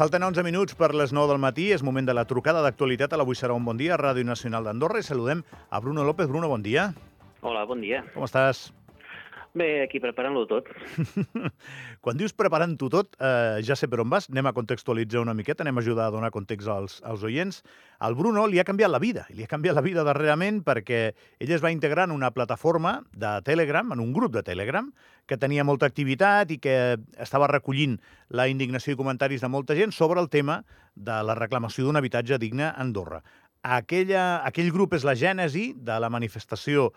Falten 11 minuts per les 9 del matí. És moment de la trucada d'actualitat a l'Avui serà un bon dia, Ràdio Nacional d'Andorra. I saludem a Bruno López. Bruno, bon dia. Hola, bon dia. Com estàs? Bé, aquí preparant-lo tot. Quan dius preparant-ho tot, eh, ja sé per on vas. Anem a contextualitzar una miqueta, anem a ajudar a donar context als, als oients. Al Bruno li ha canviat la vida, li ha canviat la vida darrerament perquè ell es va integrar en una plataforma de Telegram, en un grup de Telegram, que tenia molta activitat i que estava recollint la indignació i comentaris de molta gent sobre el tema de la reclamació d'un habitatge digne a Andorra. Aquella, aquell grup és la gènesi de la manifestació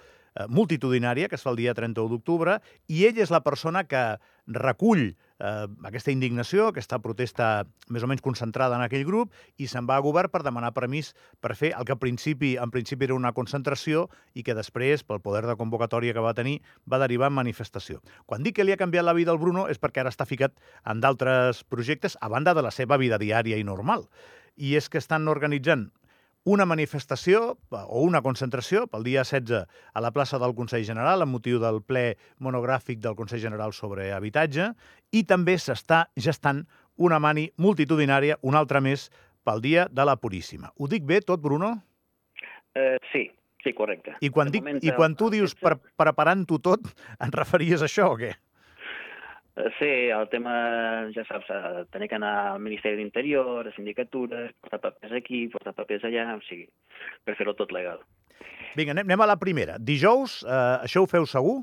multitudinària que es fa el dia 31 d'octubre i ell és la persona que recull eh, aquesta indignació, aquesta protesta més o menys concentrada en aquell grup i se'n va a govern per demanar permís per fer el que principi, en principi era una concentració i que després, pel poder de convocatòria que va tenir, va derivar en manifestació. Quan dic que li ha canviat la vida al Bruno és perquè ara està ficat en d'altres projectes a banda de la seva vida diària i normal. I és que estan organitzant una manifestació o una concentració pel dia 16 a la plaça del Consell General amb motiu del ple monogràfic del Consell General sobre habitatge i també s'està gestant una mani multitudinària, una altra més, pel dia de la Puríssima. Ho dic bé tot, Bruno? Eh, sí, sí, correcte. I quan, dic, i quan tu eh, dius pre preparant-ho tot, en referies a això o què? Eh, Sí, el tema, ja saps, eh, tenir que anar al Ministeri d'Interior, a sindicatures, portar papers aquí, portar papers allà, o sigui, per fer-ho tot legal. Vinga, anem, anem a la primera. Dijous, eh, això ho feu segur?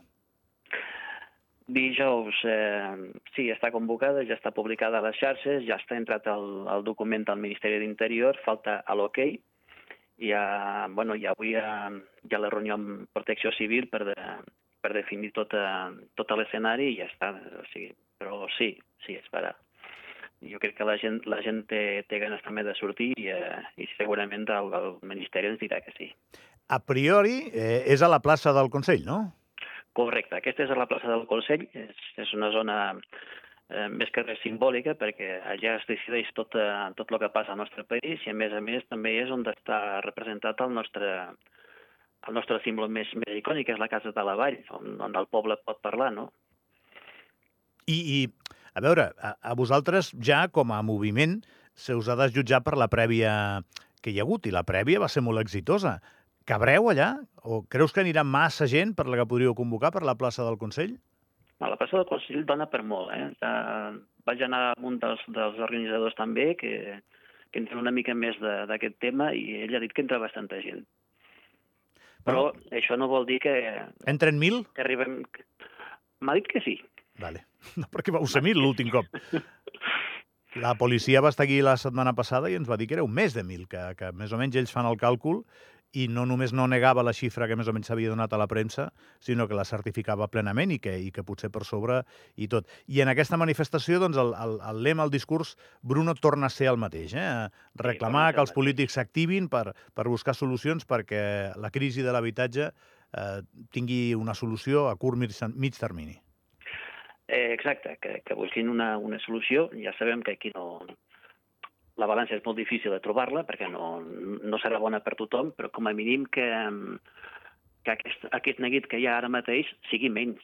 Dijous, eh, sí, està convocada, ja està publicada a les xarxes, ja està entrat el, el document al Ministeri d'Interior, falta a l'OK, i ja, bueno, i avui hi ha, hi ha la reunió amb Protecció Civil per, de, per definir tot, tot l'escenari i ja està. O sigui, però sí, sí, es farà. Jo crec que la gent, la gent té, té ganes també de sortir i, eh, i segurament el, el Ministeri ens dirà que sí. A priori, eh, és a la plaça del Consell, no? Correcte, aquesta és a la plaça del Consell, és, és una zona eh, més que res simbòlica perquè allà es decideix tot, eh, tot el que passa al nostre país i a més a més també és on està representat el nostre, el nostre símbol més, més icònic, és la Casa de la Vall, on, on el poble pot parlar, no? I, i a veure, a, a vosaltres ja com a moviment se us ha de jutjar per la prèvia que hi ha hagut, i la prèvia va ser molt exitosa. Cabreu allà? O creus que anirà massa gent per la que podríeu convocar per la plaça del Consell? A la plaça del Consell dona per molt, eh? Ja, vaig anar amb un dels, dels organitzadors també, que, que entén una mica més de- d'aquest tema, i ell ha dit que entra bastanta gent. Però això no vol dir que, Entren mil? que arribem... M'ha dit que sí. Vale. No, perquè vau ser mil l'últim cop. La policia va estar aquí la setmana passada i ens va dir que era un més de mil, que, que més o menys ells fan el càlcul i no només no negava la xifra que més o menys s'havia donat a la premsa, sinó que la certificava plenament i que, i que potser per sobre i tot. I en aquesta manifestació, doncs, el, el, el lema, el discurs, Bruno torna a ser el mateix, eh? Reclamar ser que el els polítics s'activin per, per buscar solucions perquè la crisi de l'habitatge eh, tingui una solució a curt mig, mig termini. Eh, exacte, que, que busquin una, una solució. Ja sabem que aquí no... La balança és molt difícil de trobar-la perquè no, no serà bona per tothom, però com a mínim que, que aquest, aquest neguit que hi ha ara mateix sigui menys.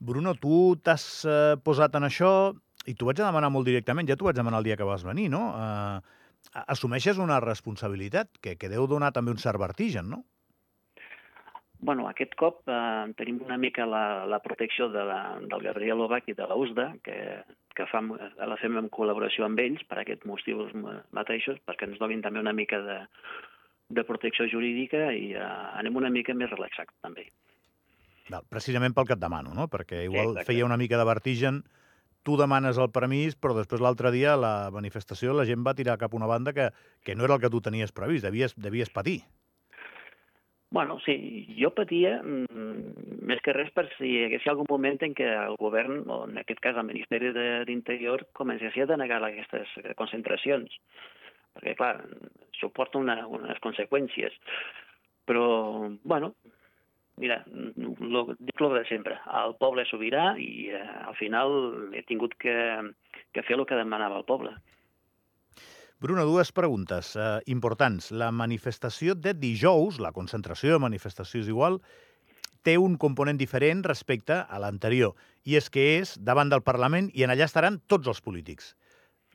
Bruno, tu t'has eh, posat en això i t'ho vaig a demanar molt directament, ja t'ho vaig demanar el dia que vas venir, no? Eh, assumeixes una responsabilitat que, que deu donar també un cert vertigen, no? Bueno, aquest cop eh, tenim una mica la, la protecció de la, del Gabriel Obac i de la USDA, que, que fa, la fem en col·laboració amb ells per aquests motius ma- mateixos, perquè ens donin també una mica de, de protecció jurídica i eh, anem una mica més relaxats també. Val, precisament pel que et demano, no? Perquè igual exacte. feia una mica de vertigen, tu demanes el permís, però després l'altre dia la manifestació la gent va tirar cap a una banda que, que no era el que tu tenies previst, devies, devies patir. Bueno, sí, jo patia mm, més que res per si hi hagués algun moment en què el govern, o en aquest cas el Ministeri d'Interior, comencés a denegar aquestes concentracions. Perquè, clar, això porta una, unes conseqüències. Però, bueno, mira, lo, dic el de sempre. El poble sobirà i eh, al final he tingut que, que fer el que demanava el poble. Bruno, dues preguntes eh, importants. La manifestació de dijous, la concentració de manifestació és igual, té un component diferent respecte a l'anterior, i és que és davant del Parlament i en allà estaran tots els polítics.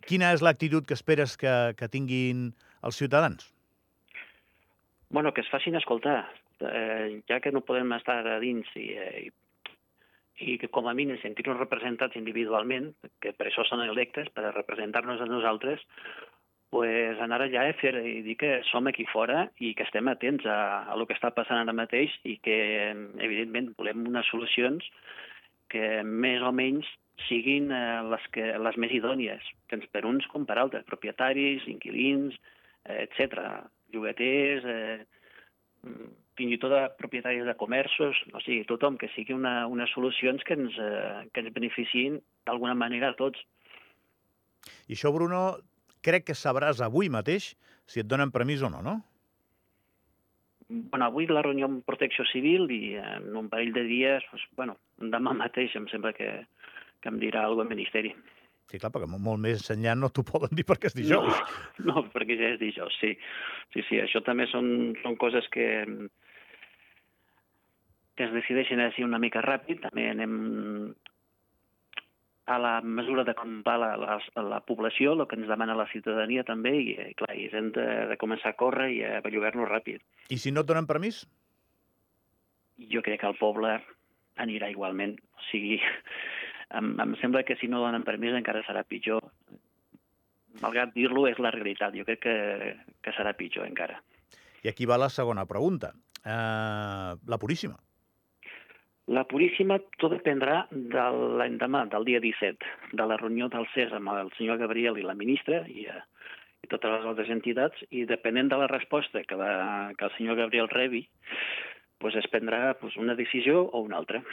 quina és l'actitud que esperes que, que tinguin els ciutadans? Bueno, que es facin escoltar, eh, ja que no podem estar a dins i, eh, i que com a mínim sentir-nos representats individualment, que per això són electes, per representar-nos a nosaltres, pues anar allà i, fer, i dir que som aquí fora i que estem atents a, a el que està passant ara mateix i que, evidentment, volem unes solucions que més o menys siguin eh, les, que, les més idònies, tant per uns com per altres, propietaris, inquilins, eh, etc. llogaters, eh, fins i tot a propietaris de comerços, o sigui, tothom, que sigui una, unes solucions que ens, eh, que ens beneficiïn d'alguna manera a tots. I això, Bruno, crec que sabràs avui mateix si et donen permís o no, no? Bueno, avui la reunió amb Protecció Civil i en un parell de dies, doncs, bueno, demà mateix em sembla que, que em dirà alguna al Ministeri. Sí, clar, perquè molt més enllà no t'ho poden dir perquè és dijous. No, no, perquè ja és dijous, sí. Sí, sí, això també són, són coses que, que es decideixen així una mica ràpid. També anem a la mesura de com va la, la, la població, el que ens demana la ciutadania també, i, i clar, i hem de, de començar a córrer i a bellugar-nos ràpid. I si no et donen permís? Jo crec que el poble anirà igualment. O sigui, em, em sembla que si no donen permís encara serà pitjor. Malgrat dir-lo, és la realitat. Jo crec que, que serà pitjor encara. I aquí va la segona pregunta. Uh, la Puríssima. La Puríssima tot dependrà de l'endemà, del dia 17, de la reunió del CES amb el senyor Gabriel i la ministra i, eh, i totes les altres entitats, i depenent de la resposta que, la, que el senyor Gabriel rebi, pues es prendrà pues, una decisió o una altra.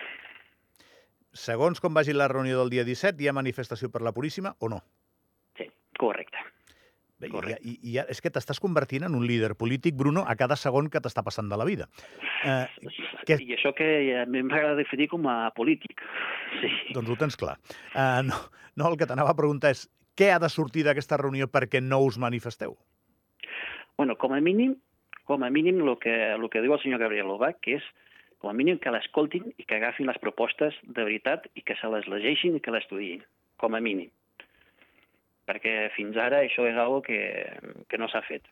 Segons com vagi la reunió del dia 17, hi ha manifestació per la Puríssima o no? Sí, correcte. Bé, i, i, i és que t'estàs convertint en un líder polític, Bruno, a cada segon que t'està passant de la vida. Eh, que... I això que a mi m'agrada definir com a polític. Sí. Doncs ho tens clar. Uh, no, no, el que t'anava a preguntar és què ha de sortir d'aquesta reunió perquè no us manifesteu? Bueno, com a mínim, com a mínim el que, el que diu el senyor Gabriel Obac, que és com a mínim que l'escoltin i que agafin les propostes de veritat i que se les llegeixin i que l'estudiïn, com a mínim perquè fins ara això és algo que, que no s'ha fet.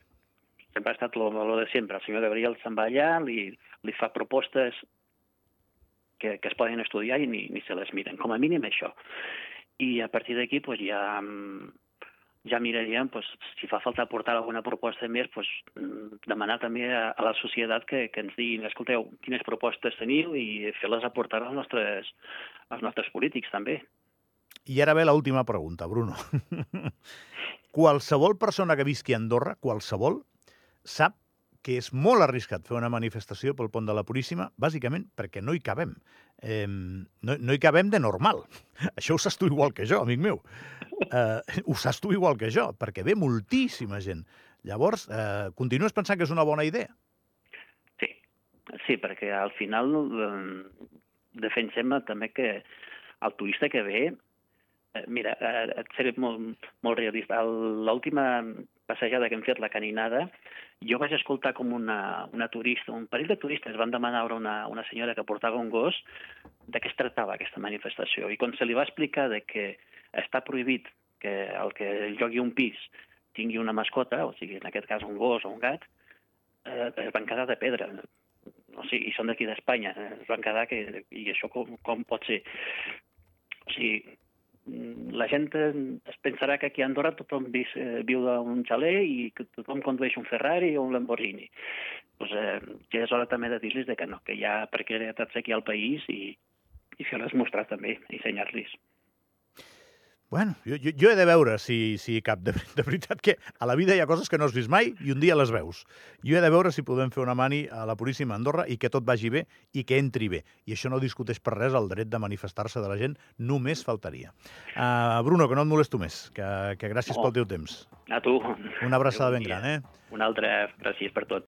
Sempre ha estat el valor de sempre. El senyor Gabriel se'n va allà, li, li fa propostes que, que es poden estudiar i ni, ni se les miren. Com a mínim això. I a partir d'aquí pues, ja, ja miraríem pues, si fa falta aportar alguna proposta més, pues, demanar també a, a la societat que, que ens diguin, escolteu, quines propostes teniu i fer-les aportar als nostres, als nostres polítics també. I ara ve l'última pregunta, Bruno. qualsevol persona que visqui a Andorra, qualsevol, sap que és molt arriscat fer una manifestació pel pont de la Puríssima, bàsicament perquè no hi cabem. Eh, no, no hi cabem de normal. Això ho saps tu igual que jo, amic meu. Eh, ho saps tu igual que jo, perquè ve moltíssima gent. Llavors, eh, continues pensant que és una bona idea? Sí, sí, perquè al final eh, defensem també que el turista que ve mira, eh, et seré molt, molt realista. L'última passejada que hem fet, la caninada, jo vaig escoltar com una, una turista, un parell de turistes van demanar a una, una senyora que portava un gos de què es tractava aquesta manifestació. I quan se li va explicar de que està prohibit que el que jogui un pis tingui una mascota, o sigui, en aquest cas un gos o un gat, eh, es van quedar de pedra. O sigui, i són d'aquí d'Espanya. Eh, es van quedar que... I això com, com pot ser? O sigui, la gent es pensarà que aquí a Andorra tothom vis, eh, viu d'un xaler i que tothom condueix un Ferrari o un Lamborghini. Pues, eh, ja és hora també de dir-los que no, que hi ha precarietats aquí al país i, i fer-les mostrar també, i ensenyar-los. Bueno, jo, jo, jo he de veure si, si cap. De, de veritat que a la vida hi ha coses que no has vist mai i un dia les veus. Jo he de veure si podem fer una mani a la Puríssima Andorra i que tot vagi bé i que entri bé. I això no discuteix per res el dret de manifestar-se de la gent, només faltaria. Uh, Bruno, que no et molesto més, que, que gràcies oh. pel teu temps. A tu. Una abraçada ben gran, eh? Una altra, gràcies per tot.